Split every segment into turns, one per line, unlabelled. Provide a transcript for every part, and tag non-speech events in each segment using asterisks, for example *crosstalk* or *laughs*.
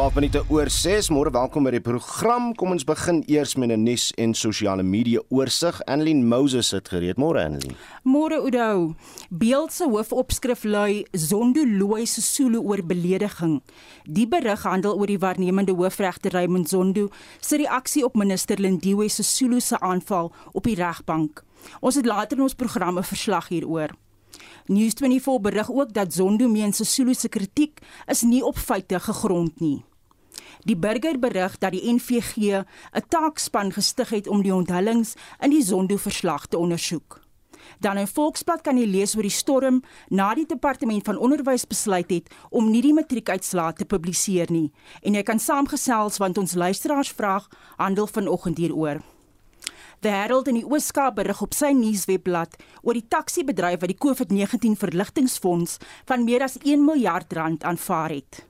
12 minute oor 6. Môre welkom by die program. Kom ons begin eers met 'n nuus en sosiale media oorsig. Annelien Moses het gereed. Môre Annelien.
Môre Oudo. Beeld se hoofopskrif lui Zondo Looi se Sulu oor belediging. Die berig handel oor die waarnemende hoofregter Raymond Zondo se reaksie op minister Lindiwe se Sulu se aanval op die regbank. Ons het later in ons programme verslag hieroor. News24 berig ook dat Zondo meen Sesulu se kritiek is nie op feite gegrond nie. Die burger berig dat die NVG 'n taakspan gestig het om die onthullings in die Zondo verslag te ondersoek. Dan in Volksblad kan jy lees oor die storm na die departement van onderwys besluit het om nie die matriekuitslae te publiseer nie en jy kan saamgesels want ons luisteraars vraag handel vanoggend hieroor. The Herald in die Ooskaap berig op sy nuuswebblad oor die taksiebedryf wat die COVID-19 verligtingfonds van meer as 1 miljard rand aanvaar het.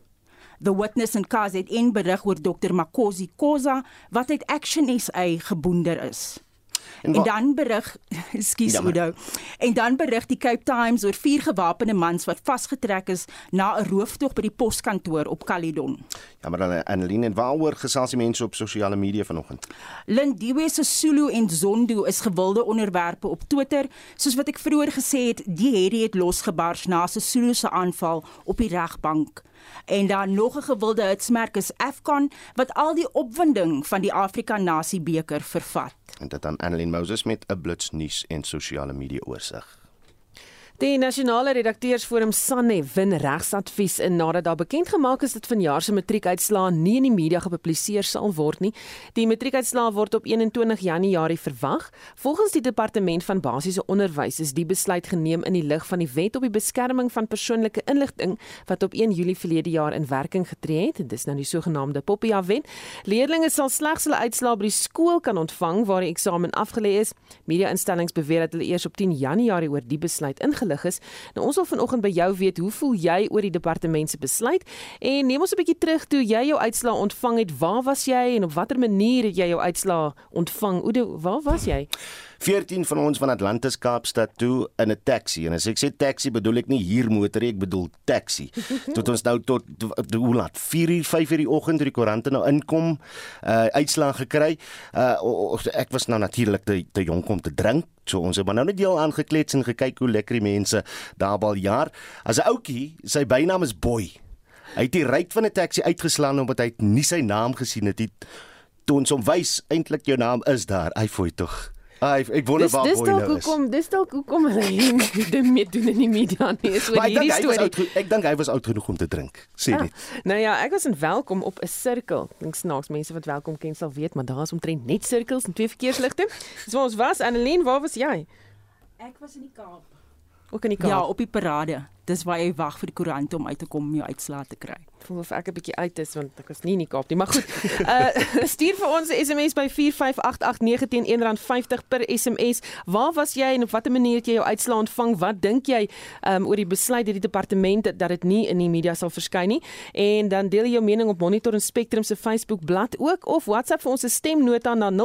The Witness in KZN berig oor Dr Makosi Koza wat uit Action SA geboonder is. En, en dan berig, *laughs* ekskuus ja, Udo. En dan berig die Cape Times oor vier gewapende mans wat vasgetrek is na 'n rooftog by die poskantoor op Caledon.
Ja, maar dan Annelien en waaroor gesels die mense op sosiale media vanoggend?
Lindiwe se Zulu en Zondo is gewilde onderwerpe op Twitter, soos wat ek vroeër gesê het, die herrie het losgebars na 'n Zulu se aanval op die regbank. En dan nog 'n gewilde hitsmerk is Afcon wat al die opwinding van die Afrika Nasie beker vervat.
En dit aan Annelien Moses met 'n blitsnuus en sosiale media oorsig.
Die nasionale redakteursforum SANE win regsadvies in nadat daar bekend gemaak is dat vanjaar se matriekuitslae nie in die media gepubliseer sal word nie. Die matriekuitslae word op 21 Januarie verwag. Volgens die departement van basiese onderwys is die besluit geneem in die lig van die wet op die beskerming van persoonlike inligting wat op 1 Julie verlede jaar in werking getree het. Dit is nou die sogenaamde Poppia wet. Leerders sal slegs hulle uitslae by die skool kan ontvang waar die eksamen afgelê is. Media-instellings beweer dat hulle eers op 10 Januarie oor die besluit ingelig ingelig is. Nou ons wil vanoggend by jou weet, hoe voel jy oor die departement se besluit? En neem ons 'n bietjie terug toe jy jou uitslaa ontvang het. Waar was jy en op watter manier het jy jou uitslaa ontvang? Oude, waar was jy?
14 van ons van Atlantis Kaapstad toe in 'n taxi en as ek sê taxi bedoel ek nie hier motor ek bedoel taxi. *laughs* tot ons nou tot hoe laat 4 uur 5 uur die oggend toe die koerante nou inkom uh uitslag gekry. Uh ek was nou natuurlik te te jonk om te drink. So ons het maar nou net deel aangeklets en gekyk hoe lekker die mense daar al jaar. As 'n ouetjie, sy bynaam is Boy. Hy het die ryk van 'n taxi uitgeslaan omdat hy nie sy naam gesien het nie. Toe ons hom wys, eintlik jou naam is daar. Hy fooi tog. Ai, ek wonder waar
Boy nou is. Dis dalk hoekom, dis dalk hoekom hulle *laughs* dit mee doen in die media nie. So hierdie storie.
Oud, ek dink hy was oud genoeg om te drink. Sê dit.
Ah, nou ja, ek was in welkom op 'n sirkel. Dink snaaks mense wat welkom ken sal weet, maar daar is omtrent net sirkels en twee verkeersligte. Dis waar ons was. Annelien, waar was jy?
Ek was in die Kaap.
Ook in die Kaap.
Ja, op die parade. Dis waar jy wag vir die koerant om uit te kom om jou uitslae te kry
voel of ek 'n bietjie uit is want ek was nie in die Kaap nie, maar goed. Uh *laughs* stuur vir ons 'n SMS by 45889 teen R1.50 per SMS. Waar was jy en op watter manier het jy jou uitslaa ontvang? Wat dink jy um oor die besluit deur die departement dat dit nie in die media sal verskyn nie? En dan deel jy jou mening op Monitor en Spectrum se Facebook bladsy ook of WhatsApp vir ons stemnota na 0765366961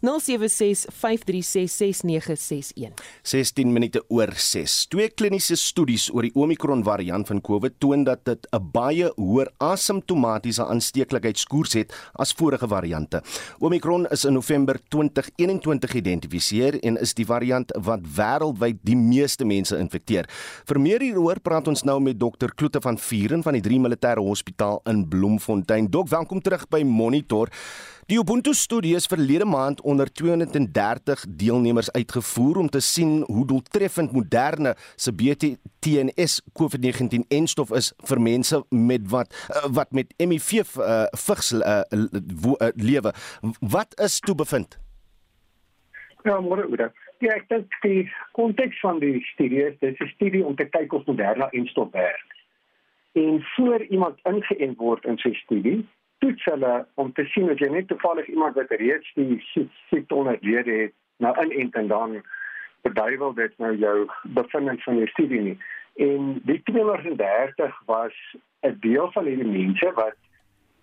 0765366961.
16 minute oor 6. Twee kliniese studies studies oor die Omicron variant van COVID toon dat dit 'n baie hoër asymptomatiese aansteeklikheidskoers het as vorige variante. Omicron is in November 2021 geïdentifiseer en is die variant wat wêreldwyd die meeste mense infekteer. Vir meer hieroor praat ons nou met dokter Kloete van Vuren van die 3 Militêre Hospitaal in Bloemfontein. Dok, welkom terug by Monitor. Die Ubuntu studie is verlede maand onder 230 deelnemers uitgevoer om te sien hoe doeltreffend moderne se BT-TNS COVID-19-enstof is vir mense met wat eh, wat met HIV uh, eh, vigs uh, uh, lewe. Wat is toe bevind?
Ja, môre oor. Ja, ek dink die konteks van die studie is dis 'n studie om te kyk of moderne enstof werk. En voor iemand ingeënt word in sy studie, toets hulle om te sien of jy net toevallig iemand wat reeds die siekte onderlede het nou inent en dan beduiwel dit nou jou bevindings van jou studie nie. En die 230 was 'n deel van hierdie mense wat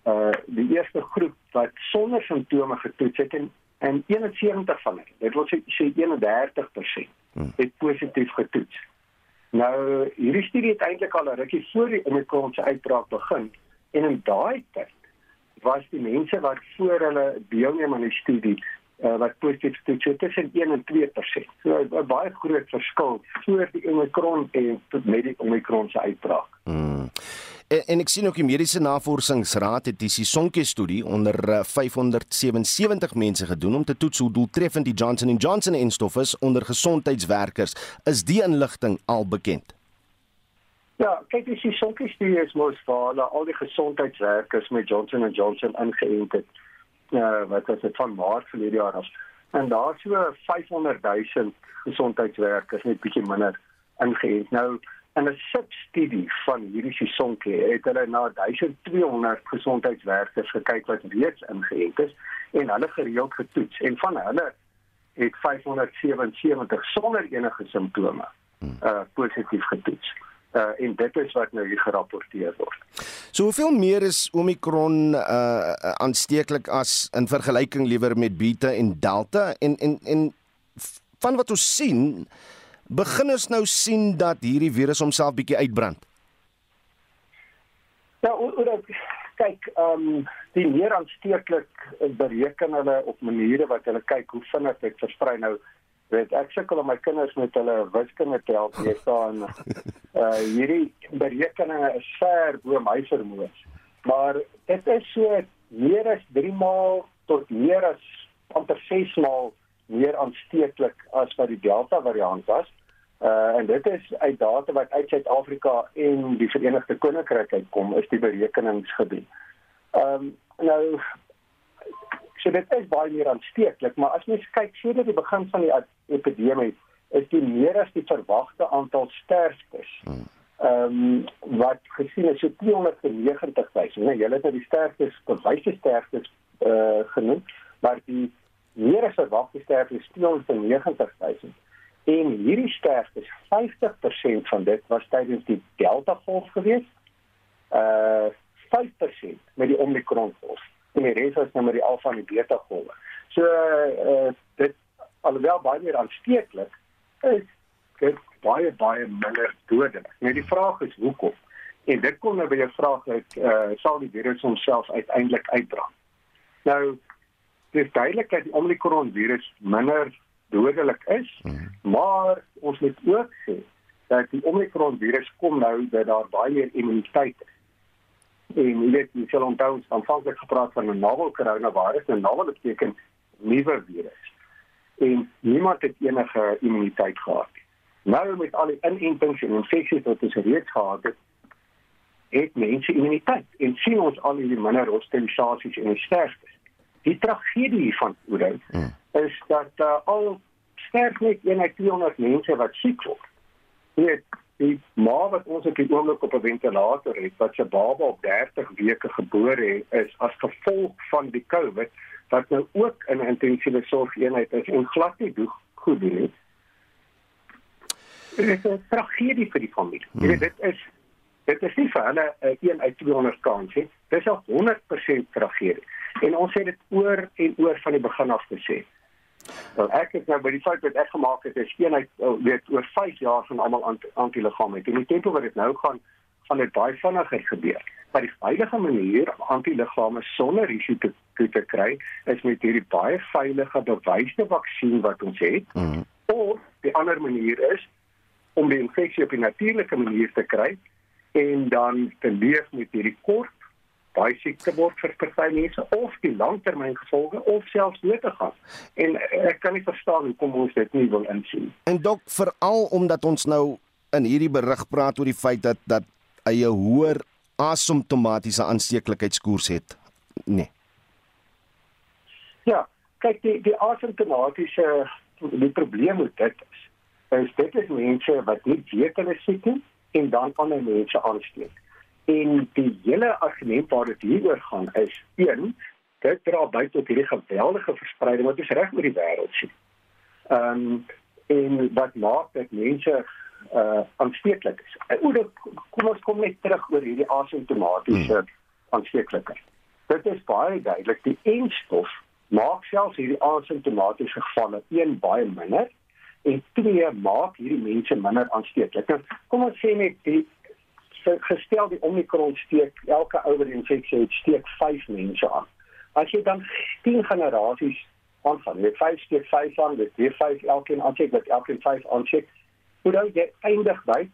uh die eerste groep wat sonder simptome getoets het en en 71 van hulle, dit wil sê 31% hmm. het positief getoets. Nou hierdie studie het eintlik al 'n rukkie voor die Omicron se uitbraak begin en in daai tyd was die mense wat voor hulle deelneem aan die studie uh, wat positief getoets het tussen 1 en 2%. So 'n baie groot verskil voor die Omicron en tot met die Omicron se uitbraak.
Hmm. En, en ek sien ook die mediese navorsingsraad het die Sisonke studie onder 577 mense gedoen om te toets hoe doeltreffend die Johnson & Johnson en stof is onder gesondheidswerkers. Is die inligting al bekend?
Ja, kyk dis die Sisonke studie is mos vir al die gesondheidswerkers met Johnson & Johnson ingeënt het. Ja, wat was dit van Maart verlede jaar af. En daar so 500 000 gesondheidswerkers net bietjie minder ingeënt. Nou in 'n substudie van hierdie sesonke het hulle na 1200 gesondheidswerkers gekyk wat reeds ingeënt is en hulle gereeld getoets en van hulle het 577 sonder enige simptome uh positief getoets. Uh en dit is wat nou hier gerapporteer word.
So hoeveel meer is Omicron uh aansteeklik as in vergelyking liewer met Beta en Delta en en en van wat ons sien begin ons nou sien dat hierdie virus homself bietjie uitbrand.
Ja, oor, oor, kyk, ehm um, die meer aansteeklik bereken hulle op maniere wat hulle kyk hoe vinnig dit versprei nou. Weet ek sukkel om my kinders met hulle wiskunde te help hier staan. Uh *laughs* hierdie berekeninge is ver bo my vermoë. Maar dit is so meer as 3 maal tot meer as amper 6 maal meer aansteeklik as wat die Delta variant was. Uh en dit is uit data wat uit Suid-Afrika en die Verenigde Koninkryk uitkom, is die berekenings gedoen. Ehm um, nou so dit is baie meer aansteeklik, maar as mens kyk sedert die begin van die epidemie, is die meer as die verwagte aantal sterftes. Hmm. Ehm um, wat gesien is so 290 000. Nou julle het nou die sterftes, bewyse sterftes uh genoem, maar die meer as verwagte sterftes is 290 000. En hierdie sterftes, 50% van dit was tydens die Delta golf geweest. Uh 5% met die Omicron golf. En die res was nou met die Alpha en die Beta golwe. So uh dit alhoewel baie meer aansteeklik is, dit baie baie minder dodelik. Nou die vraag is hoekom? En dit kom nou by die vraag dat uh sal die virus homself uiteindelik uitbrand. Nou dis duidelik dat die Omicron virus minder dodelik is, mm. maar ons moet ook sê dat die Omicron virus kom nou dat daar baie meer immuniteit is. En jy weet, jy sal onthou ons aanvanklik gepraat van 'n novel coronavirus, 'n novel beteken nuwe virus. En niemand het enige immuniteit gehad nie. Nou met al die inentings en infeksies wat ons reeds gehad het, het mense immuniteit en sien ons al hierdie minder hospitalisasies en sterftes. Die tragedie hiervan, Oudo, mm is dat uh, al sterf net 1 uit 200 mense wat siek word. Net die ma wat ons op die oomblik op 'n ventilator het wat sy baba op 30 weke gebore het is as gevolg van die COVID wat nou ook in 'n intensiewe sorgeenheid is en glad nie doeg goed doen nie. Dit is 'n tragedie vir die familie. Hmm. Dit is dit is nie vir hulle 'n 1 uit 200 kans nie. Dit is 'n 100% tragedie. En ons het dit oor en oor van die begin af gesê. Wel ek het nou by die fout wat ek gemaak het, is eenheid oh, weet oor 5 jaar van almal antiliggame het. En die tempo wat dit nou gaan gaan dit baie vinniger gebeur. Maar die veilige manier om antiliggame sonder risiko te, te kry is met hierdie baie veilige bewyse vaksin wat ons het. Mm -hmm. Of die ander manier is om die infeksie op 'n natuurlike manier te kry en dan te leef met hierdie kort baie siek te word vir party mense of die langtermyngevolge of selfs dood te gaan. En ek kan nie verstaan hoekom ons dit nie wil insien.
En dok veral omdat ons nou in hierdie berig praat oor die feit dat dat eie hoër asymptomatiese aansteeklikheidskoers het. Nee.
Ja, kyk die die asymptomatiese die probleem met dit is, is dit is mense wat nie weet hulle siek is en dan ander mense aansteek. En die hele argument waar dit hieroor gaan is een, dit dra by tot hierdie geweldige verspreiding wat ons reg oor die wêreld sien. Ehm um, en wat maak dat mense uh aansteeklik is. Oor kom ons kom net terug oor hierdie asymptomatiese hmm. aansteeklikheid. Dit is baie duidelik die enstof maak selfs hierdie asymptomatiese gevalle een baie minder en twee maak hierdie mense minder aansteeklik. Nou, kom ons sê net die gestel die Omicron steek elke ouer infeksie het steek 5 mense aan. As jy dan 10 generasies aangaan, met 5 steek 5 aan, met weer 5 elkeen aansteek, met elkeen 5 aansteek, hoe dan jy eindig by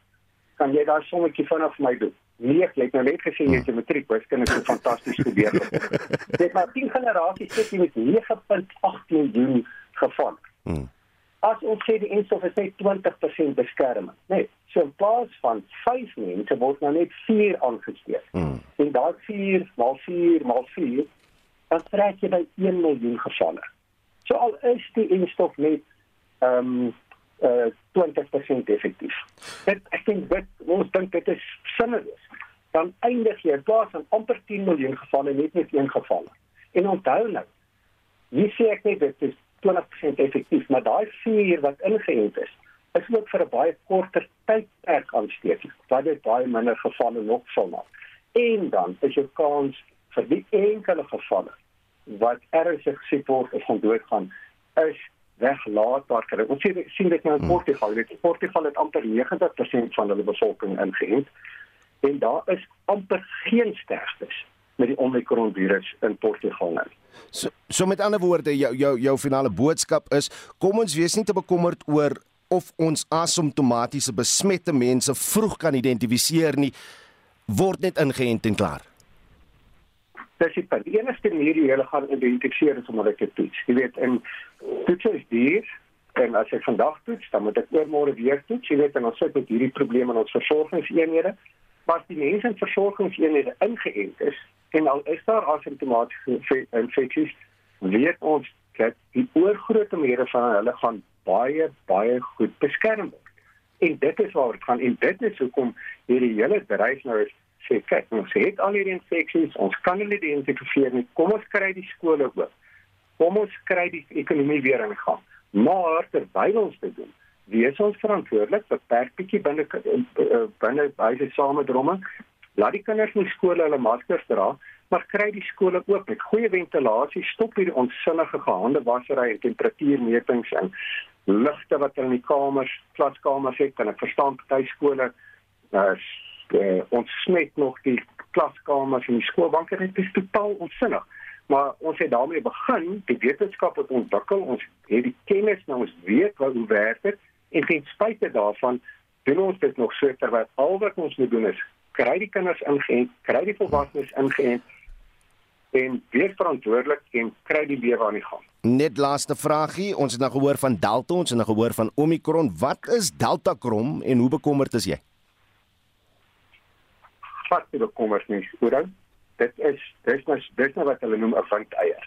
kan jy daai sommetjie vinnig vir my doen? Nee, jy het nou net gesê jy het matriek, wiskunde is fantasties studeer. *laughs* Dit maar 10 generasies sit jy met 9.8 miljoen geval. Hmm. As ons sê die enstof is net 20% beskerming, nee, so in plaas van 5 mense word nou net 4 aangesteek. Hmm. En daai 4 maal 4 maal 4 dan trek jy by 1 miljoen gevalle. So al is die enstof net ehm um, uh 20% effektief. Dit ek dink dit ons dink dit is sinneloos. Dan eindig jy plaas van amper 10 miljoen gevalle net met een geval. En onthou nou, nie sê ek net dit is 20% effektief, maar daai vuur wat ingeënt is, is ook vir 'n baie korter tydperk aansteek. Wat dit baie minder gevalle nog sal maak. En dan is jou kans vir die enkele gevalle wat ernstig siek word of gaan doodgaan is weglaatbaar kry. Ons sien sien dit nou in hmm. Portugal. Dit Portugal het amper 90% van hulle bevolking ingeënt en daar is amper geen sterftes met die Omicron virus in Portugal nie.
So so met ander woorde jou jou jou finale boodskap is kom ons wees nie te bekommerd oor of ons asymptomatiese besmette mense vroeg kan identifiseer nie word net ingeënt en klaar.
Dis die punt. Die enigste manier hoe jy gaan identifiseer is om dit te toets. Jy weet, en toets is duur en as jy vandag toets, dan moet ek oormôre weer toets. Jy weet, en ons sit met hierdie probleme in ons versorgingseenhede. Maar as die mense in versorgingseenhede ingeënt is en al is daar asymptomatiese infeksies, weet ons dat die oorgrootste meerderheid van hulle gaan baie baie goed beskerm word. En dit is waar dit gaan en dit is hoekom hierdie hele bedryf nou is sê kyk ons het al hierdie infeksies ons kan hulle identifiseer nie. Kom ons kry die skole oop. Kom ons kry die ekonomie weer in gang. Maar terwyl ons dit doen wees ons verantwoordelik beperk bietjie binne eh, binne baie samedromme laat die kinders in skole hulle maskers dra maar kry die skole oop met goeie ventilasie stop hierdie onsinnige gehandewassery en temperatuurmetings en ligte wat in die kamers klaskamers het. Kan ek verstaan party skole uh, uh, ons smet nog die klaskamers en die skoolbanke. Dit is totaal onsinnig. Maar ons het daarmee begin. Die wetenskap het ontwikkel. Ons het die kennis nou ons weet wat hoe werk dit. En ten spyte daarvan doen ons dit nog so terwyl al wat ons moet doen is kry die kinders ingeënt kry die volwassenes ingeënt en wees verantwoordelik en kry die lewe aan die gang
Net laaste vragie, ons het nou gehoor van Delta, ons het nou gehoor van Omicron. Wat is Delta Krom en hoe bekommerd is jy?
vaste bekommernis oor dit is dis nou dis nou wat hulle noem 'n windeier.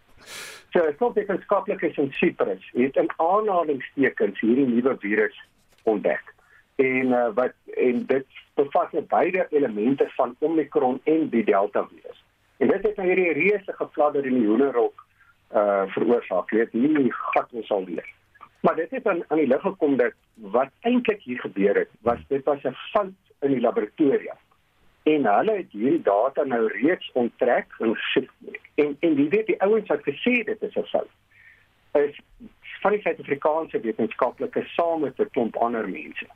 *laughs* so ek dink wetenskaplikes in Cyprus het 'n aanhalingstekens hierdie nuwe virus ontdek. En uh, wat en dit bevat net beide elemente van Omicron en die Delta virus. En dit het nou hierdie reuse gefladder in die hoenderhok uh veroorsaak. Weet hierdie gat ons al weer. Maar dit het aan aan die lig gekom dat wat eintlik hier gebeur het, was dit was 'n fout in die laboratorium en hulle het hierdie data nou reeds onttrek en en en wie weet die ouens wat gesê dit is 'n fout is van die Suid-Afrikaanse wetenskaplikes saam met 'n klomp ander mense.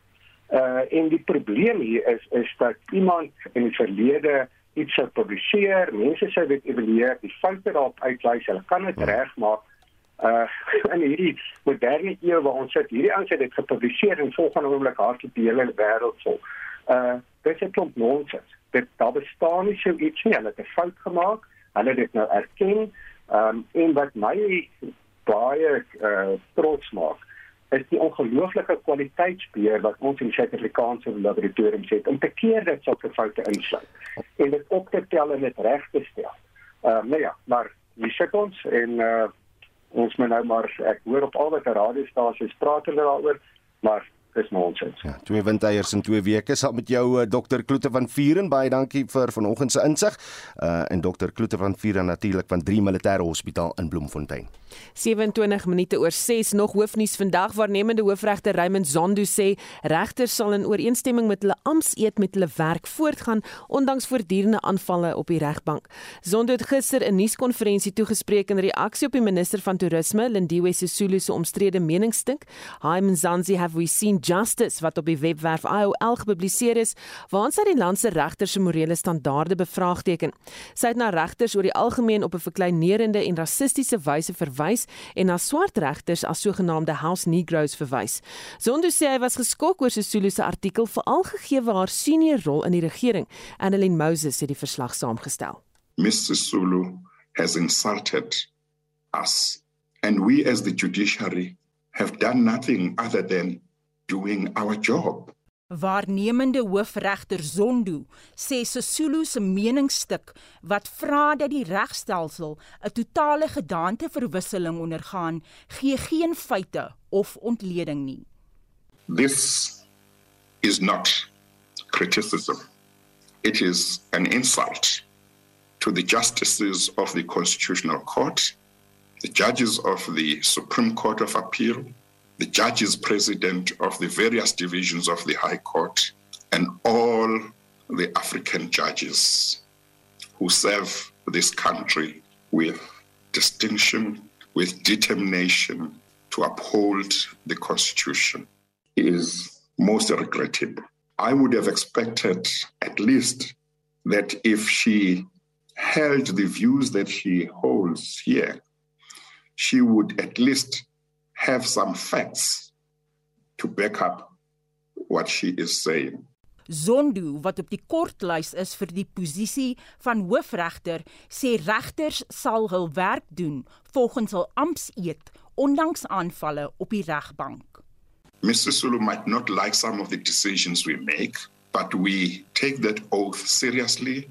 Uh en die probleem hier is is dat iemand in die verlede iets sou publiseer, mense sou dit evalueer, die foute daarop uitwys, hulle kan dit regmaak. Uh *laughs* in hierdie moderne eeu waar ons sit, hierdie ouens het dit gepubliseer en volgende oomblik hardloop die hele wêreld vol. Uh dit is 'n klomp nonsens. Dit daar bestaan nie so iets nie. Hulle het 'n fout gemaak. Hulle het dit nou erken. Um, en wat my baie uh trots maak is die ongelooflike kwaliteitsbeheer wat ons in Suid-Afrikaanse laboratoriums het om te keer dat sulke foute insluit en dit op te tel en dit reg te stel. Ehm uh, nou ja, maar wie sê ons en uh ons moet nou maar ek hoor op al wat die radiostasies praat hulle daaroor, maar is nonsens.
Ja, twee windeiers in 2 weke saam met jou uh, dokter Kloete van Vuren baie dankie vir vanoggend se insig. Uh en dokter Kloete van Vuren natuurlik van 3 Militêre Hospitaal in Bloemfontein.
27 minute oor 6 nog hoofnuus vandag waarnemende hoofregter Raymond Zondo sê regters sal in ooreenstemming met hulle ampseed met hulle werk voortgaan ondanks voortdurende aanvalle op die regbank. Zondo het gister 'n nuuskonferensie toegespreek in reaksie op die minister van toerisme Lindiwe Sisulu se omstrede meningsstuk. Hi Mzansi have we seen justice wat op die webwerf IOL gepubliseer is waarin sy die land se regters se morele standaarde bevraagteken. Sy het na regters oor die algemeen op 'n verkleinerende en rassistiese wyse verwys en na swart regters as sogenaamde house negroes verwys. Zondo sê hy was geskok oor Sisulu se artikel veral gegee haar senior rol in die regering. Annelien Moses het die verslag saamgestel.
Mr. Sulu has insulted us and we as the judiciary have done nothing other than doing our job.
Waarnemende hoofregter Zondo sê Sesulu se meningsstuk wat vra dat die regstelsel 'n totale gedaanteverwisseling ondergaan, gee geen feite of ontleding nie.
This is not criticism. It is an insult to the justices of the Constitutional Court, the judges of the Supreme Court of Appeal, the judges president of the various divisions of the High Court, and all the African judges who serve this country with distinction, with determination to uphold the Constitution is most regrettable. I would have expected at least that if she held the views that she holds here, she would at least have some facts to back up what she is saying.
Zondo wat op die kortlys is vir die posisie van hoofregter sê regters sal hul werk doen volgens hul ampseed ondanks aanvalle op die regbank.
Mr. Sulu might not like some of the decisions we make, but we take that oath seriously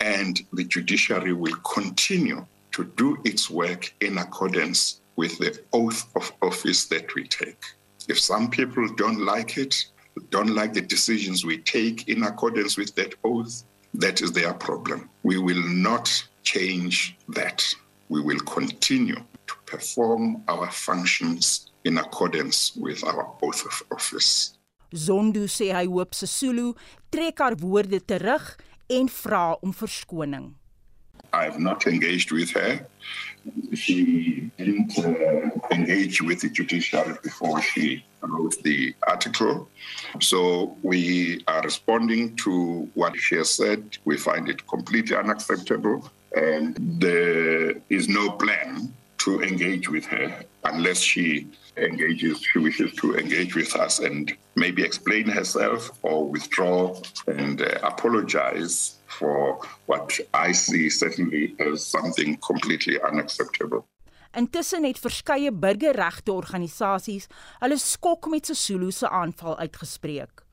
and the judiciary will continue to do its work in accordance with the oath of office that we take. If some people don't like it, don't like the decisions we take in accordance with that oath, that is their problem. We will not change that. We will continue to perform our functions in accordance with our oath of office.
Zondo sê hy hoop Sesulu trek haar woorde terug en vra om verskoning.
I have not engaged with her. She didn't uh, engage with the judiciary before she wrote the article. So we are responding to what she has said. We find it completely unacceptable. And there is no plan to engage with her unless she engages, she wishes to engage with us and maybe explain herself or withdraw and uh, apologize for what I see certainly as something completely unacceptable.
Intussen het verskeie burgerregte organisasies hulle skok met Sesulu se aanval uitgespreek.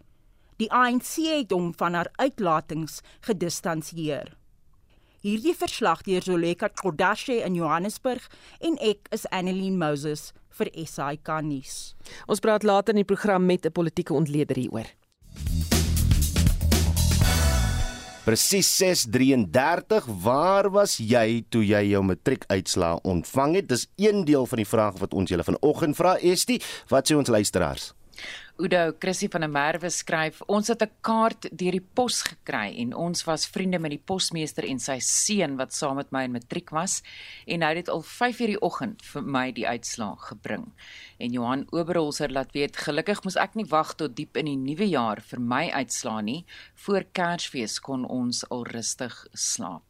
Die ANC het hom van haar uitlatings gedistansieer. Hierdie verslag deur Zoleka Kodashe in Johannesburg en ek is Annelien Moses vir SAK nuus.
Ons praat later in die program met 'n politieke ontleder hieroor.
Presies 6:33. Waar was jy toe jy jou matriekuitslae ontvang het? Dis een deel van die vraag wat ons julle vanoggend vra. Estie, wat sê ons luisteraars?
Udo Chrissy van der Merwe skryf: "Ons het 'n kaart deur die pos gekry en ons was vriende met die posmeester en sy seun wat saam met my in matriek was en hy het al 5:00 die oggend vir my die uitslaa gebring." En Johan Oberholzer laat weet: "Gelukkig moes ek nie wag tot diep in die nuwe jaar vir my uitslaa nie. Voor Kersfees kon ons al rustig slaap."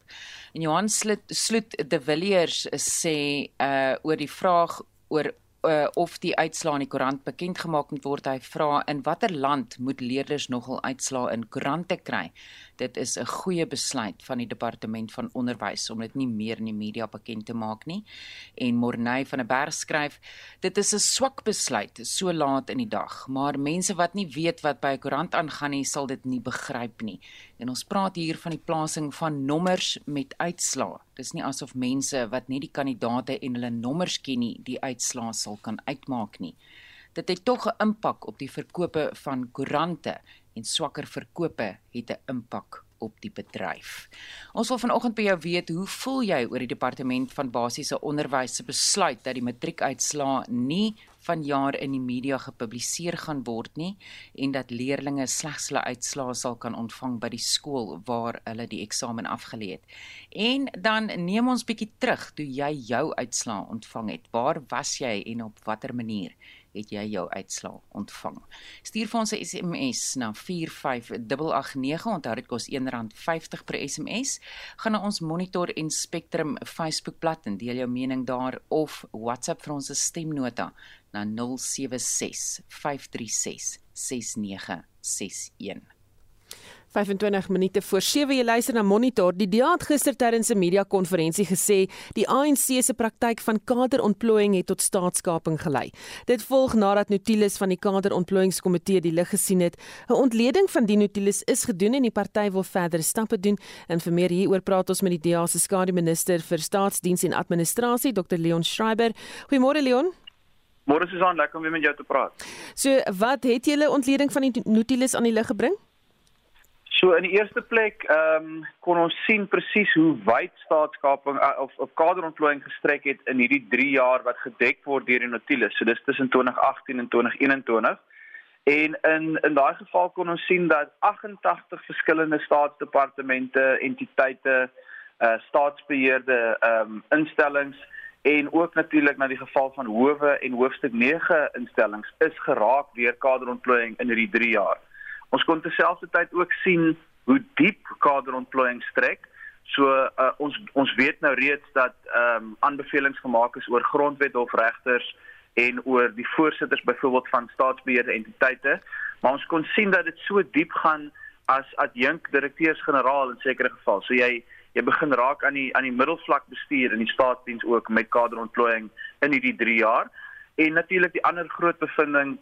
En Johan Slut Slut De Villiers sê uh oor die vraag oor uh, of die uitslaa in die koerant bekend gemaak moet word. Hy vra in watter land moet leerders nogal uitslaa in koerante kry? Dit is 'n goeie besluit van die departement van onderwys om dit nie meer in die media bekend te maak nie. En Morney van der Berg skryf: Dit is 'n swak besluit so laat in die dag, maar mense wat nie weet wat by 'n koerant aangaan nie, sal dit nie begryp nie. En ons praat hier van die plasing van nommers met uitslaa. Dis nie asof mense wat net die kandidate en hulle nommers ken nie, die uitslaa sal kan uitmaak nie. Dit het tog 'n impak op die verkope van koerante en swakker verkope het 'n impak op die bedryf. Ons wil vanoggend by jou weet, hoe voel jy oor die departement van basiese onderwys se besluit dat die matriekuitslae nie vanjaar in die media gepubliseer gaan word nie en dat leerders slegs hulle uitslae sal kan ontvang by die skool waar hulle die eksamen afgelê het. En dan neem ons bietjie terug toe jy jou uitslae ontvang het. Waar was jy en op watter manier? Het jy jou uitslaa ontvang. Stuur vir ons 'n SMS na 45889. Onthou dit kos R1.50 per SMS. Gaan na ons Monitor en Spectrum Facebookblad en deel jou mening daar of WhatsApp vir ons stemnota na 076 536 6961.
25 minute voor 7 jy luister na Monitor. Die DA het gister tydens 'n media konferensie gesê die ANC se praktyk van kaderontplooiing het tot staatskaping gelei. Dit volg nadat Notulus van die kaderontplooiingskomitee die lig gesien het. 'n Ontleding van die Notulus is gedoen en die party wil verdere stappe doen. En vir meer hieroor praat ons met die DA se skademinister vir staatsdiens en administrasie, Dr Leon Schreiber. Goeiemôre Leon.
Môre Susan, lekker om weer met jou te praat.
So, wat het julle ontleding van die Notulus aan die lig gebring?
So in die eerste plek, ehm um, kon ons sien presies hoe wyd staatskaping uh, of of kaderontplooiing gestrek het in hierdie 3 jaar wat gedek word deur die Nautilus. So dis tussen 2018 en 2021. En in in daai geval kon ons sien dat 88 verskillende staatsdepartemente, entiteite, uh staatsbeheerde ehm um, instellings en ook natuurlik na die geval van howe en hoofstuk 9 instellings is geraak deur kaderontplooiing in hierdie 3 jaar. Ons kon terselfdertyd ook sien hoe diep kaderontplooiing strek. So uh, ons ons weet nou reeds dat ehm um, aanbevelings gemaak is oor grondwet of regters en oor die voorsitters byvoorbeeld van staatsbeheerde entiteite, maar ons kon sien dat dit so diep gaan as adjunk direkteurs-generaal in sekere geval. So jy jy begin raak aan die aan die middelvlak bestuur in die staatsdiens ook met kaderontplooiing in hierdie 3 jaar. En natuurlik die ander groot bevinding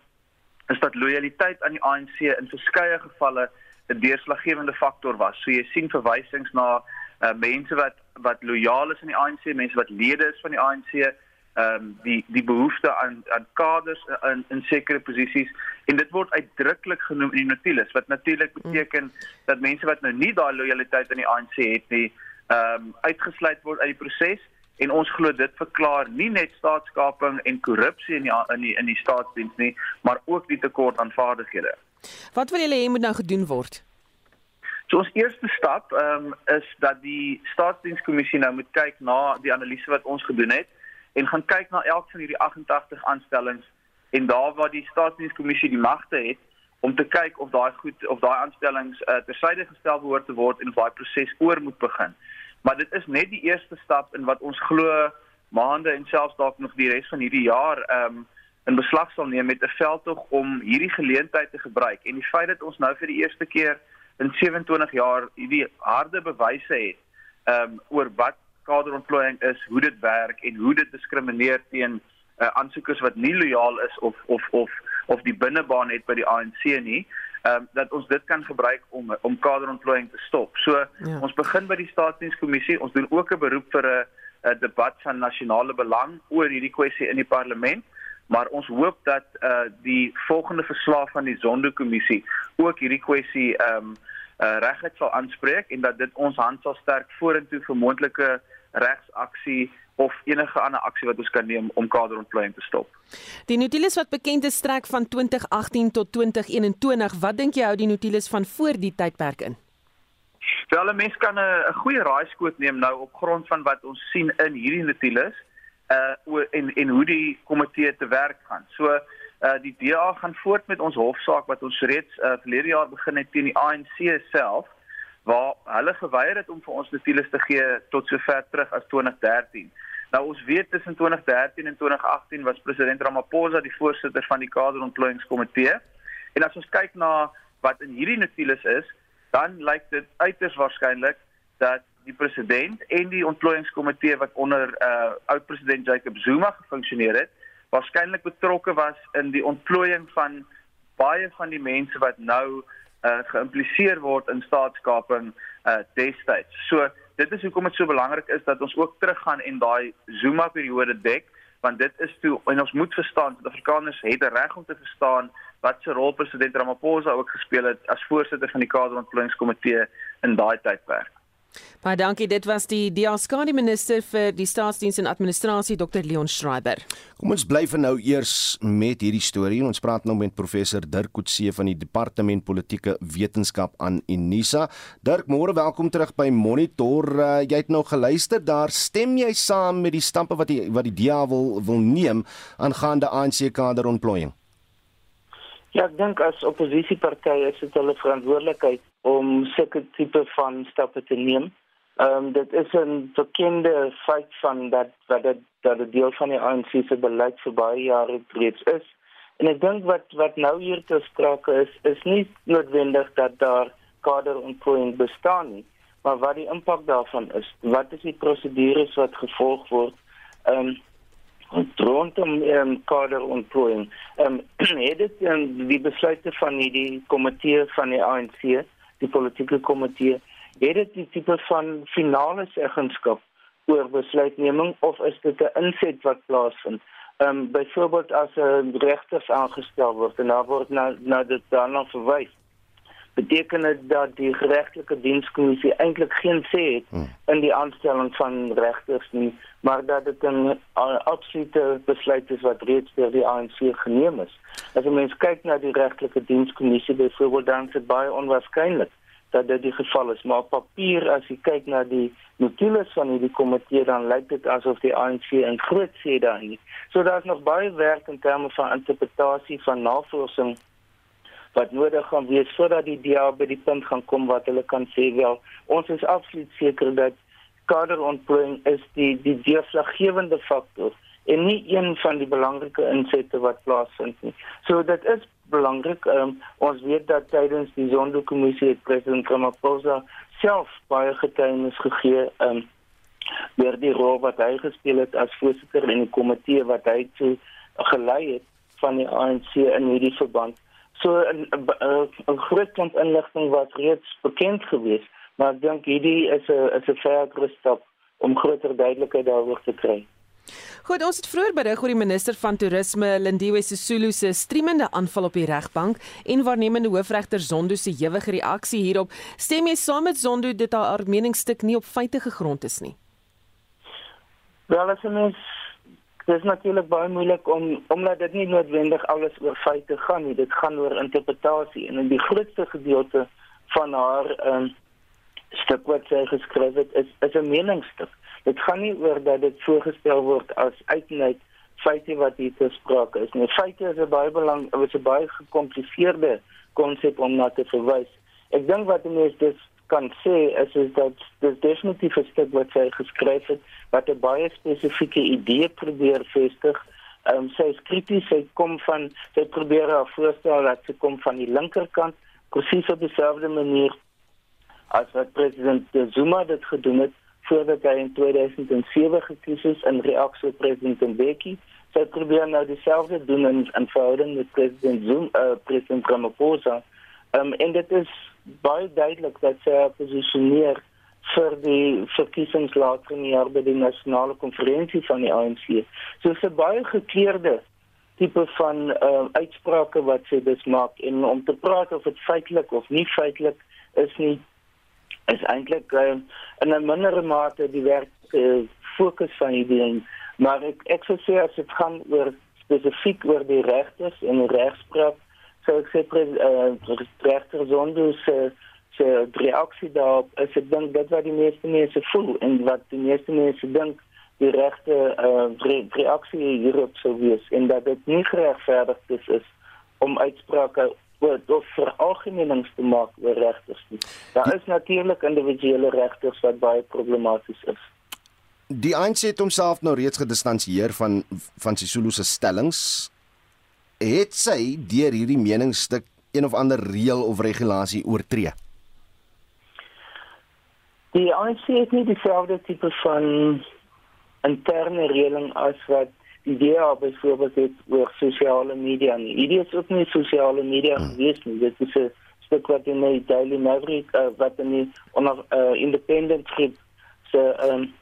is dat lojaliteit aan die ANC in verskeie gevalle 'n deurslaggewende faktor was. So jy sien verwysings na uh, mense wat wat lojaal is aan die ANC, mense wat lede is van die ANC, ehm um, die die behoefte aan aan kaders in in sekere posisies. En dit word uitdruklik genoem in die notules wat natuurlik beteken dat mense wat nou nie daai lojaliteit aan die ANC het nie, ehm um, uitgesluit word uit die proses en ons glo dit verklaar nie net staatskaping en korrupsie in die in die in die staatsdiens nie, maar ook die tekort aan vaardighede.
Wat wil julle hê moet nou gedoen word?
So ons eerste stap um, is dat die staatsdienskommissie nou moet kyk na die analise wat ons gedoen het en gaan kyk na elk van hierdie 88 aanstellings en daar waar die staatsdienskommissie die magte het om te kyk of daai goed of daai aanstellings uh, tersyde gestel behoort te word en of daai proses oor moet begin. Maar dit is net die eerste stap in wat ons glo maande en selfs dalk nog die res van hierdie jaar ehm um, in beslag sal neem met 'n veldtog om hierdie geleentheid te gebruik. En die feit dat ons nou vir die eerste keer in 27 jaar hierdie harde bewyse het ehm um, oor wat kaderontplooiing is, hoe dit werk en hoe dit diskrimineer teen uh, aansoekers wat nie lojaal is of of of of die binnebaan het by die ANC nie ehm um, dat ons dit kan gebruik om om kaderontplooiing te stop. So ja. ons begin by die staatsdienskommissie. Ons doen ook 'n beroep vir 'n 'n debat van nasionale belang oor hierdie kwessie in die parlement. Maar ons hoop dat eh uh, die volgende verslag van die Zondo-kommissie ook hierdie kwessie ehm um, uh, reguit sal aanspreek en dat dit ons hand sal sterk vorentoe vir moontlike regsaksie of enige ander aksie wat ons kan neem om kaderontplooiing te stop.
Die Nautilus wat bekend is strek van 2018 tot 2021, wat dink jy hou die Nautilus van voor die tydperk in?
Wel, 'n mens kan 'n goeie raaiskoot neem nou op grond van wat ons sien in hierdie Nautilus uh en en hoe die komitee te werk gaan. So uh die DA gaan voort met ons hofsaak wat ons reeds uh verlede jaar begin het teen die ANC self waar hulle geweier het om vir ons Nautilus te gee tot sover terug as 2013. Nou ons weet tussen 2013 en 2018 was president Ramaphosa die voorsitter van die kaderontplooiingskomitee. En as ons kyk na wat in hierdie notules is, dan lyk dit uiters waarskynlik dat die president en die ontplooiingskomitee wat onder uh oud-president Jacob Zuma gefunksioneer het, waarskynlik betrokke was in die ontplooiing van baie van die mense wat nou uh geïmpliseer word in staatskaping uh destyds. So dit is hoekom dit so belangrik is dat ons ook teruggaan en daai Zuma periode dek want dit is toe en ons moet verstaan dat Afrikaners het 'n reg om te verstaan wat se rol president Ramaphosa ook gespeel het as voorsitter van die kaderontplooiingskomitee in daai tydperk.
Baie dankie. Dit was die Diaskadi minister vir die staatsdiens en administrasie Dr Leon Schreiber.
Kom ons bly vir nou eers met hierdie storie. Ons praat nou met professor Dirk Coetzee van die Departement Politieke Wetenskap aan Unisa. Dirk, môre welkom terug by Monitor. Uh, jy het nou geluister. Daar stem jy saam met die stampe wat die wat die DA wil wil neem aangaande ANC kaderontplooiing?
Ja, ek dink as oppositiepartye is dit hulle verantwoordelikheid om sulke tipe van stappe te neem. Ehm um, dit is 'n bekende feit van dat dat dit dat dit deel van die ANC se beleid vir baie jare reeds is. En ek dink wat wat nou hier te sprake is, is nie noodwendig dat daar kaderontplooiing bestaan nie, maar wat die impak daarvan is. Wat is die prosedures wat gevolg word? Ehm um, rondom ehm um, kaderontplooiing. Ehm um, *clears throat* het dit um, die besluite van die, die komitee van die ANC, die politieke komitee, het dit die tipe van finale seggenskap oor besluitneming of is dit 'n inset wat plaasvind? Ehm um, byvoorbeeld as 'n regter aangestel word en daar word na na dit daarna verwys beteken dit dat die geregtelike dienskommissie eintlik geen sê het hmm. in die aanstelling van regters nie, maar dat dit 'n absolute besluit is wat reeds deur die ANC geneem is. As jy mens kyk na die regtelike dienskommissie byvoorbeeld dan dit baie onwaarskynlik dat dit die geval is, maar op papier as jy kyk na die notules van hierdie komitee dan lyk dit asof die ANC 'n groot sê daarin. So daar's nog baie werk in terme van interpretasie van navorsing wat nodig gaan wees sodat die DA by die punt gaan kom wat hulle kan sê wel ons is absoluut seker dat kaderontplooiing is die die deurslaggewende faktor en nie een van die belangrike insette wat plaasvind nie. So dit is belangrik. Um, ons weet dat tydens die Zondo-kommissie het president Ramaphosa self baie getuienis gegee um oor die rol wat hy gespeel het as voorsitter in die komitee wat hy toe gelei het van die ANC in hierdie verband. So 'n 'n groot klomp inligting wat reeds bekend gewees, maar ek dink hierdie is 'n is 'n verdere stap om groter duidelikheid daaroor te kry.
Goed, ons het vroeër berig oor die minister van toerisme Lindiwe Sisulu se streamende aanval op die regbank en waarnemende hoofregter Zondo se ewige reaksie hierop. Stem jy saam met Zondo dat haar meningsstuk nie op feite gegrond is nie?
Wel, as mens Dit is natuurlik baie moeilik om omdat dit nie noodwendig alles oor feite gaan nie. Dit gaan oor interpretasie en in die grootste gedeelte van haar um, stuk wat sy geskryf het is is 'n meningsstuk. Dit gaan nie oor dat dit voorgestel word as uiteindelik feite wat hier te sprake is nie. Feite is 'n baie belang, is 'n baie gekompliseerde konsep om na te verwys. Ek dink wat die meeste kan sê is is dat dit definitief 'n stuk wat sy geskryf het wat 'n baie spesifieke idee probeer vestig. Ehm um, sy is krities, sy kom van sy probeer haar voorstel dat sy kom van die linkerkant presies op dieselfde manier as wat president Zuma dit gedoen het voordat hy in 2007 gekies is in reaksie op president Mbeki. Sy probeer nou dieselfde doen in, in verhouding met president Zuma, uh, president Ramaphosa. Ehm um, en dit is baie duidelik dat sy posisioneer vir die verkiesings later in die jaar by die nasionale konferensie van die ANC. So 'n baie gekleurde tipe van uh, uitsprake wat sy dus maak en om te praat of dit feitelik of nie feitelik is nie is eintlik uh, in 'n mindere mate die werk uh, fokus van hierdie ding. Maar ek ek sou sê as dit gaan oor spesifiek oor die regters en die regspraak so ek sê uh, regter Zondo se se reaksie daarop is ek dink dit wat die meeste mense voel en wat die meeste mense dink die regte uh, re reaksie hierop sou wees en dat dit nie geregverdig is, is om uitsprake oor of veralgemenings te maak oor regters nie. Daar is natuurlik individuele regters wat baie problematies is.
Die ANC het homself nou reeds gedistansieer van van Sisulu se stellings het sy deur hierdie meningsstuk een of ander reël of regulasie oortree?
Die ANC het nie dieselfde tipe van interne reëling as wat die DA byvoorbeeld het oor sosiale media nie. Hierdie is ook nie sosiale media hmm. gewees nie. Dit is 'n stuk wat in die Daily Maverick uh, wat in die onder uh, independent skrif se um,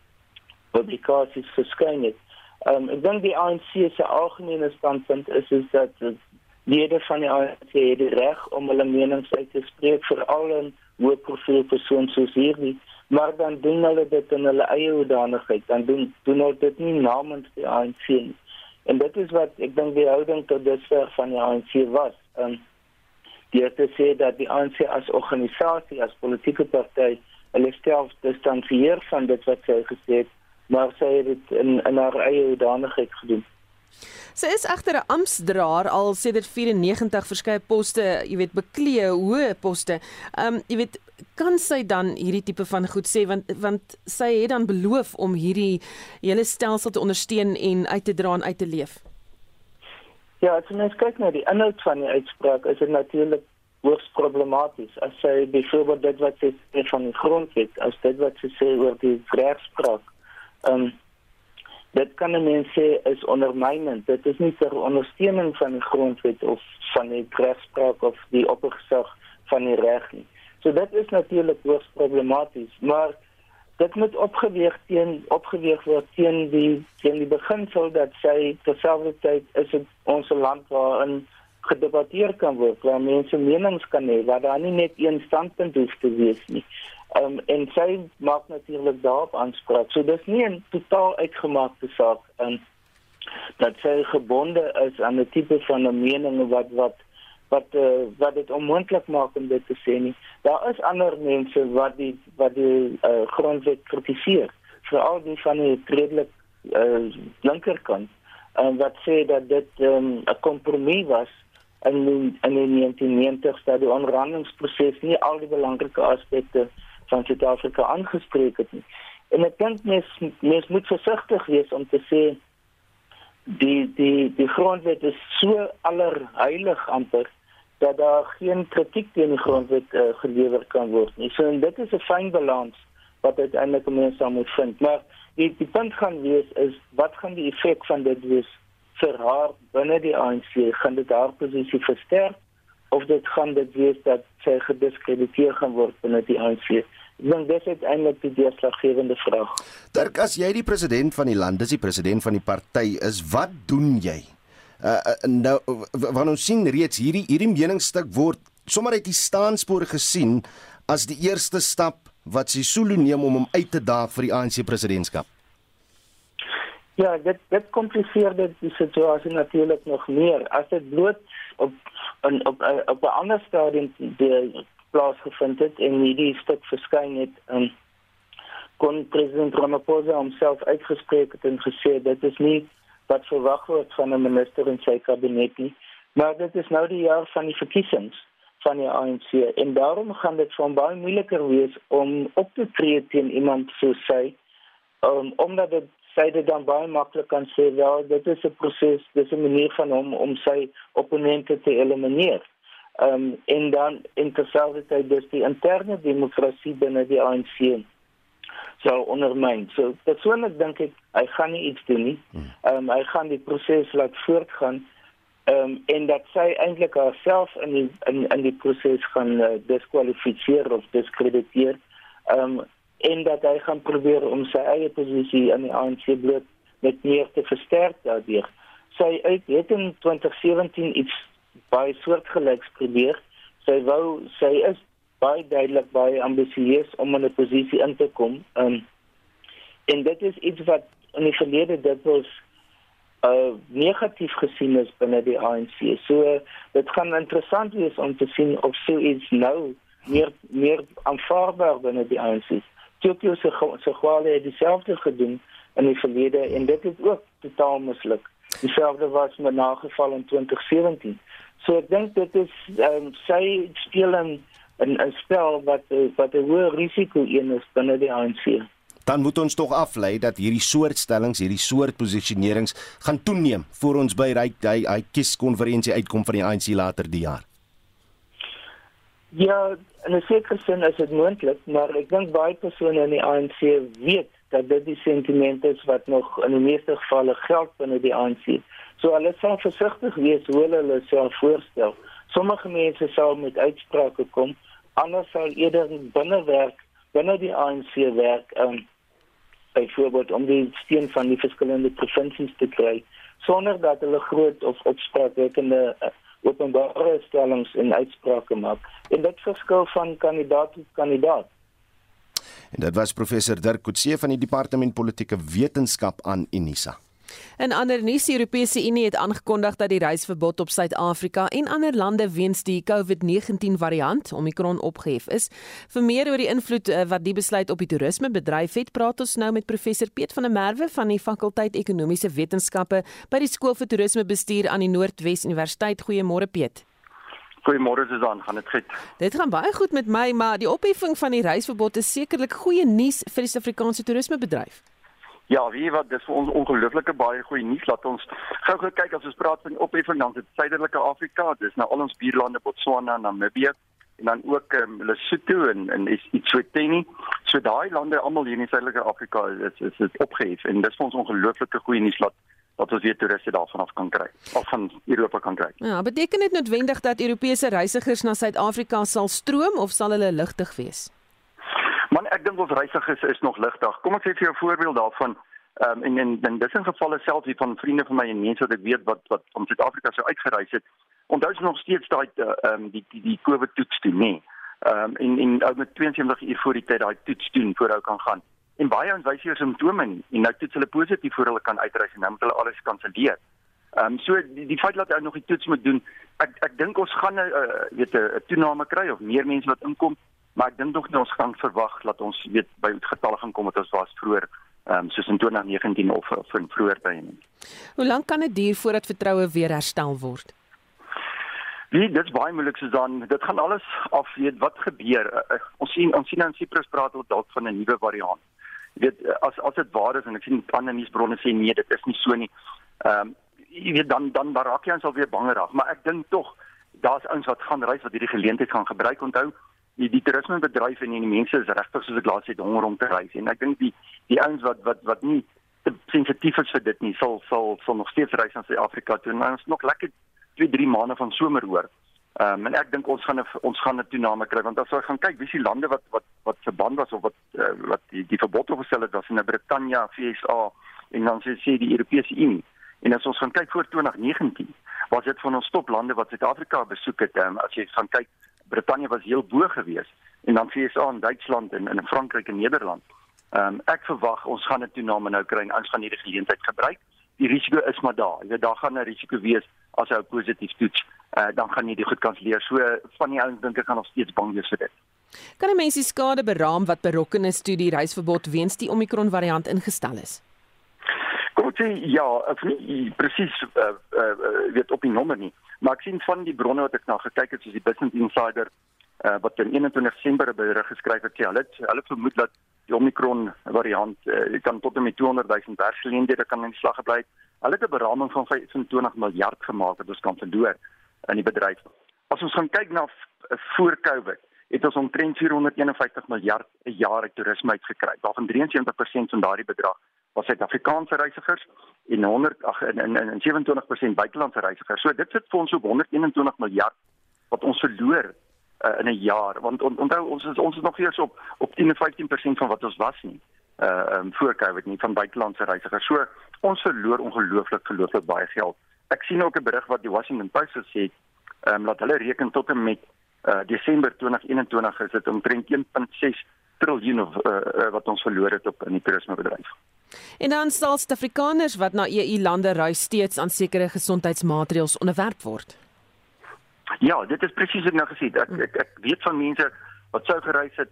publikasies verskyn het. Um, ek dink die ANC se algemene standpunt is is dat lede van die ANC het die reg om hulle menings uit te spreek veral in hoë profiel persone soos hierdie, maar dan doen hulle dit in hulle eie hoedanigheid. Dan doen doen hulle dit nie namens die ANC nie. En dit is wat ek dink die houding tot dusver van die ANC was. Ehm um, die het gesê dat die ANC as organisasie, as politieke party, hulle self distansieer van dit wat sy gesê het, maar sy het dit in in haar eie hoedanigheid gedoen.
Sy is egter 'n amptdraer al sedert 94 verskeie poste, jy weet, beklee hoë poste. Ehm um, jy weet, kan sy dan hierdie tipe van goed sê want want sy het dan beloof om hierdie hele stelsel te ondersteun en uit te dra en uit te leef.
Ja, as mens kyk na die inhoud van die uitspraak, is dit natuurlik hoogs problematies. As sy byvoorbeeld dit wat sy sê van die grondwet, as dit wat sy sê oor die rechtspraak, ehm um, dit kan 'n mens sê is ondermynend. Dit is nie ter ondersteuning van die grondwet of van die rechtspraak of die oppergesag van die reg nie. So dit is natuurlik hoogs problematies, maar dit moet opgeweeg teen opgeweeg word teen die teen die beginsel dat sy terselfdertyd is dit ons land waarin gedebatteer kan word, waar mense menings kan hê, waar daar nie net een standpunt hoef te wees nie. Um, en sy maak natuurlik daarop aanspraak. So dis nie 'n totaal uitgemaakte saak in dat sy gebonde is aan 'n tipe van 'n mening wat wat wat uh, wat dit onmoontlik maak om dit te sê nie. Daar is ander mense wat die wat die uh, grondwet kritiseer, veral die van die redelik uh, linkerkant, en wat sê dat dit ehm, 'n um, kompromie was in in die 1990s dat die onderhandelingsproses nie al die belangrike aspekte van Suid-Afrika aangespreek het nie. En ek dink mens mens moet versigtig wees om te sê die die die grondwet is so allerheilig amper dat daar geen kritiek teen die grondwet uh, gelewer kan word nie. So en dit is 'n fyn balans wat uiteindelik mense moet vind. Maar die die punt gaan wees is wat gaan die effek van dit wees vir haar binne die ANC? Gaan dit haar posisie versterk of dit gaan dit wees dat sy gediskrediteer gaan word binne die ANC? Ek dink dit eintlik die deurslaggewende vraag.
Dirk, as jy die president van die land, dis die president van die party is, wat doen jy? Uh, nou wanneer ons sien reeds hierdie hierdie meningsstuk word sommer uit die staanspoor gesien as die eerste stap wat Sisulu neem om hom uit te daag vir die ANC presidentskap.
Ja, dit dit kompliseer dit die situasie natuurlik nog meer. As dit bloot op in op op 'n ander stadium die plaasgevind het en hierdie stuk verskyn het in kon president Ramaphosa homself uitgespreek het en gesê dit is nie wat verwag word van 'n minister in sy kabinet nie. Maar dit is nou die jaar van die verkiesings van die ANC en daarom gaan dit van baie moeiliker wees om op te tree teen iemand so sy um, omdat dit sy dit dan baie maklik kan sê wel dit is 'n proses dis 'n manier van hom om sy opponente te elimineer. Ehm um, en dan in terselfdertyd dus die interne demokrasie binne die ANC sou ondermyn. So persoonlik dink ek hy gaan nie iets doen nie. Hmm. Ehm um, hy gaan die proses laat voortgaan. Ehm um, en dat sy eintlik haarself in die in in die proses gaan uh, diskwalifiseer of diskrediteer. Ehm um, en dat hy gaan probeer om sy eie posisie in die ANC bloot met meer te versterk daardeur. Sy uit het in 2017 iets baie soortgelyks probeer. Sy wou sy is baie duidelik baie ambisieus om in 'n posisie in te kom. Um, en dit is iets wat in die verlede dit was uh negatief gesien is binne die ANC. So dit gaan interessant wees om te sien of so iets nou meer meer aanvaarbaar binne die ANC. Tokyo se se kwale het dieselfde gedoen in die verlede en dit het ook totaal misluk. Dieselfde was met nageval in 2017. So ek dink dit is ehm um, sy speel in 'n spel wat wat 'n hoë risiko een is binne die ANC.
Dan moet ons tog aflei dat hierdie soort stellings, hierdie soort posisionerings gaan toeneem voor ons by hy hy, hy kieskonferensie uitkom van die ANC later die jaar.
Ja, in 'n sekere sin is dit moontlik, maar ek dink baie persone in die ANC weet dat dit die sentiment is wat nog in die meeste gevalle geld binne die ANC. So hulle sal versigtig wees hoe hulle hulle self voorstel. Sommige mense sal met uitsprake kom, ander sal eerder binne werk, binne die ANC werk um, byvoorbeeld om die steun van die verskillende provinsies te kry sonder dat hulle groot of opspraakwekkende uh, openbare stellings en uitsprake maak. En dit verskil van kandidaat tot kandidaat.
En dit was professor Dirk Coetzee van die Departement Politieke Wetenskap aan Unisa.
In ander nuus, die Europese Unie het aangekondig dat die reisverbod op Suid-Afrika en ander lande weens die COVID-19 variant Omicron opgehef is. Vir meer oor die invloed eh, wat die besluit op die toerismebedryf het, praat ons nou met professor Piet van der Merwe van die fakulteit Ekonomiese Wetenskappe by die Skool vir Toerismebestuur aan die Noordwes Universiteit. Goeiemôre Piet.
Goeiemôre Susan, gaan dit goed?
Dit gaan baie goed met my, maar die opheffing van die reisverbod is sekerlik goeie nuus vir die Suid-Afrikaanse toerismebedryf.
Ja, wie wat dis vir ons ongelooflike baie goeie nuus. Laat ons gou-gou kyk as ons praat van opheffing dan dit Suidelike Afrika, dis nou al ons buurlande Botswana, Namibië en dan ook um, Lesotho en en Eswatini. So daai lande almal hier in Suidelike Afrika is is dit opgehef en dis vir ons ongelooflike goeie nuus laat dat ons weer toeriste daarvan af kan kry of van Europa kan kry.
Ja, beteken dit noodwendig dat Europese reisigers na Suid-Afrika sal stroom of sal hulle ligtig wees?
Man, ek dink ons reisigers is nog ligtig. Kom ek sê vir jou 'n voorbeeld daarvan. Ehm um, en en dan dis in gevalle selfs hier van vriende van my en mense wat ek weet wat wat om Suid-Afrika sou uitgereis het. Onthou jy nog steeds daai eh, ehm um, die die die COVID toets doen, nê? Ehm um, en en ou met 72 uur voor die tyd daai toets doen voor hy kan gaan. En baie ons wys hier simptome nie en nou toets hulle positief voor hulle kan uitreis en nou moet hulle alles kanselleer. Ehm um, so die, die feit dat hy nog die toets moet doen, ek ek dink ons gaan 'n uh, weet 'n toename kry of meer mense wat inkom maar ek dink nog nie ons gaan verwag dat ons weet by getalle gaan kom wat ons was vroeër ehm um, soos in 2019 of of in vroeër tye nie.
Hoe lank kan dit duur voordat vertroue weer herstel word?
Nee, dit is baie moeilik so dan. Dit gaan alles af weet wat gebeur. Uh, ons sien ons sien in Cyprus praat hulle dalk van 'n nuwe variant. Jy weet as as dit waar is en ek sien ander nuusbronne sê nee, dit is nie so nie. Ehm um, jy weet dan dan raak jy ons al weer bangerig, maar ek dink tog daar's ouens wat gaan reis wat hierdie geleentheid gaan gebruik. Onthou, die die toerismebedryf en die mense is regtig soos ek laas het honger om te reis en ek dink die die ouens wat wat wat nie sensitief is vir dit nie sal sal sal nog steeds reis na Suid-Afrika toe en ons nog lekker 2 3 maande van somer hoor. Ehm um, en ek dink ons gaan 'n ons gaan 'n toename kry want as ons gaan kyk wie se lande wat wat wat verband was of wat uh, wat die die verbod opgestel het was in Brittanje, VSA en dan sê sê die Europese Unie. En as ons gaan kyk voor 2019 was dit van ons toplande wat Suid-Afrika besoek het um, as jy gaan kyk Brittanje was heel bo gewees en dan FSA en Duitsland en in Frankryk en Nederland. Ehm um, ek verwag ons gaan 'n toename nou kry en ons gaan hierdie geleentheid gebruik. Die risiko is maar daar. Jy weet daar gaan 'n risiko wees as hy positief toets. Uh, dan gaan jy die goed kanselleer. So van die ouens dink ek gaan nog steeds bang wees vir dit.
Kan 'n mens die skade beraam wat berokken is toe die reisverbod weens die Omicron variant ingestel is?
Kom ek sê ja, ek nie presies uh, uh, weet op die nommer nie, maar ek sien van die bronne wat ek na gekyk het soos die Business Insider uh, wat in 21 Desember 'n berig geskryf het, ja, hulle hulle vermoed dat die Omicron variant uh, kan tot en met 200 000 werksgeleenthede kan in slag gebly. Hulle het 'n beraming van 25 miljard gemaak wat ons kan verloor in die bedryf. As ons gaan kyk na voor Covid, het ons omtrent 451 miljard 'n jaar uit toerisme uitgekry. Waarvan 73% van daardie bedrag was Suid-Afrikaanse reisigers en 100 ag in in in 27% buitelandse reisigers. So dit sit vir ons op 121 miljard wat ons verloor uh, in 'n jaar want on, onthou ons is ons is nog eers op op 10 of 15% van wat ons was nie. Uh um, voor Covid nie van buitelandse reisigers. So ons verloor ongelooflik gelooflik baie geld. Ek sien ook 'n berig wat die Washington Post sê ehm um, dat hulle reken tot en met uh Desember 2021 is dit omtrent 1.6 triljoen of uh, uh, wat ons verloor het op in die toerismebedryf.
En dan sal Suid-Afrikaners wat na EU lande reis steeds aan sekere gesondheidsmaatreëls onderwerp word.
Ja, dit is presies wat nou gesê het. Ek, ek ek weet van mense wat sou gereis het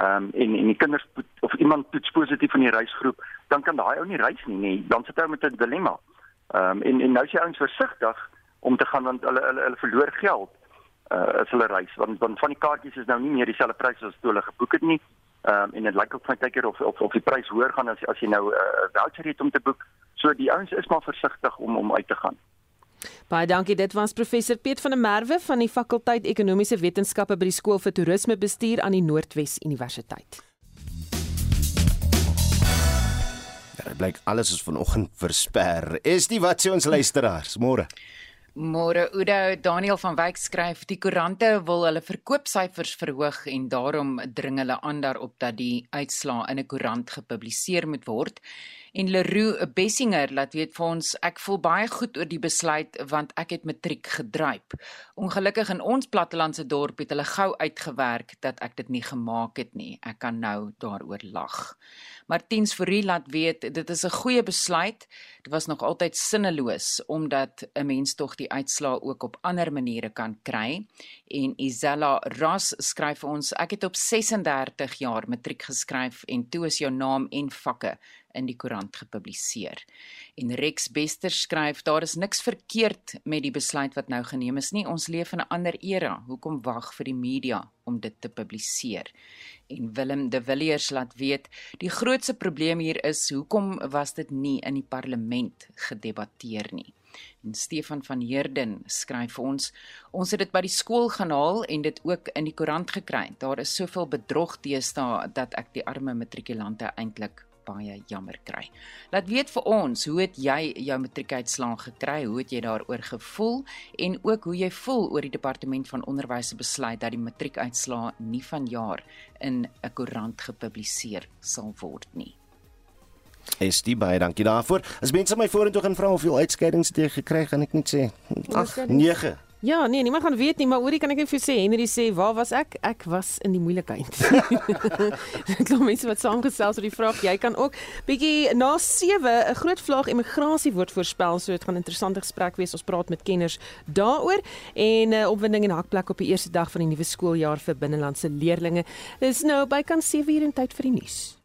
ehm um, en en die kinders of iemand toets positief in die reisgroep, dan kan daai ou nie reis nie, nee. Dan sit hy met 'n dilemma. Ehm um, en en nou is hy ouens versigtig om te gaan want hulle hulle hulle verloor geld uh as hulle reis want want van die kaartjies is nou nie meer dieselfde pryse as toe hulle geboek het nie. Ehm um, en dit lyk ook van tydker of of of die prys hoër gaan as as jy nou 'n uh, voucher het om te boek. So die ouens is maar versigtig om om uit te gaan.
Baie dankie. Dit was professor Piet van der Merwe van die fakulteit Ekonomiese Wetenskappe by die Skool vir Toerismebestuur aan die Noordwes Universiteit.
Ja, dit blyk alles is vanoggend versper. Is die wat sê ons luisteraars môre?
Môre Oudo Daniel van Wyk skryf die koerante wil hulle verkoopsyfers verhoog en daarom dring hulle aan daarop dat die uitslaa in 'n koerant gepubliseer moet word. En Leroux Bessinger laat weet vir ons ek voel baie goed oor die besluit want ek het matriek gedryp. Ongelukkig in ons plattelandse dorp het hulle gou uitgewerk dat ek dit nie gemaak het nie. Ek kan nou daaroor lag. Martiens Fourie laat weet dit is 'n goeie besluit. Dit was nog altyd sinneloos omdat 'n mens tog die uitslaa ook op ander maniere kan kry. En Isella Ross skryf vir ons ek het op 36 jaar matriek geskryf en toe is jou naam en vakke in die koerant gepubliseer. En Rex Bester skryf daar is niks verkeerd met die besluit wat nou geneem is nie. Ons leef in 'n ander era. Hoekom wag vir die media om dit te publiseer? En Willem de Villiers laat weet die grootste probleem hier is hoekom was dit nie in die parlement gedebatteer nie. En Stefan van Heerden skryf vir ons: Ons het dit by die skool gaan haal en dit ook in die koerant gekry. Daar is soveel bedrog teesta dat ek die arme matrikulante eintlik baie jammer kry. Laat weet vir ons, hoe het jy jou matriekuitslae gekry? Hoe het jy daaroor gevoel en ook hoe jy voel oor die departement van onderwys se besluit dat die matriekuitslae nie vanjaar in 'n koerant gepubliseer sal word nie.
Is dit baie dankie daarvoor. As mense my vorentoe gaan vra of jy uitskeidings te gekry, gaan ek net sê 8 9
Ja, nee, niemand gaan weet nie, maar hoorie kan ek net vir sê Henry sê, "Waar was ek? Ek was in die moeilikheid." *laughs* Ek glo mense wat saamgesels oor die vraag, jy kan ook bietjie na 7 'n groot vlaag immigrasie word voorspel, so dit gaan 'n interessante gesprek wees. Ons praat met kenners daaroor en uh, opwinding en hakplek op die eerste dag van die nuwe skooljaar vir binnelandse leerders. Dis nou bykans 7 uur en tyd vir die nuus.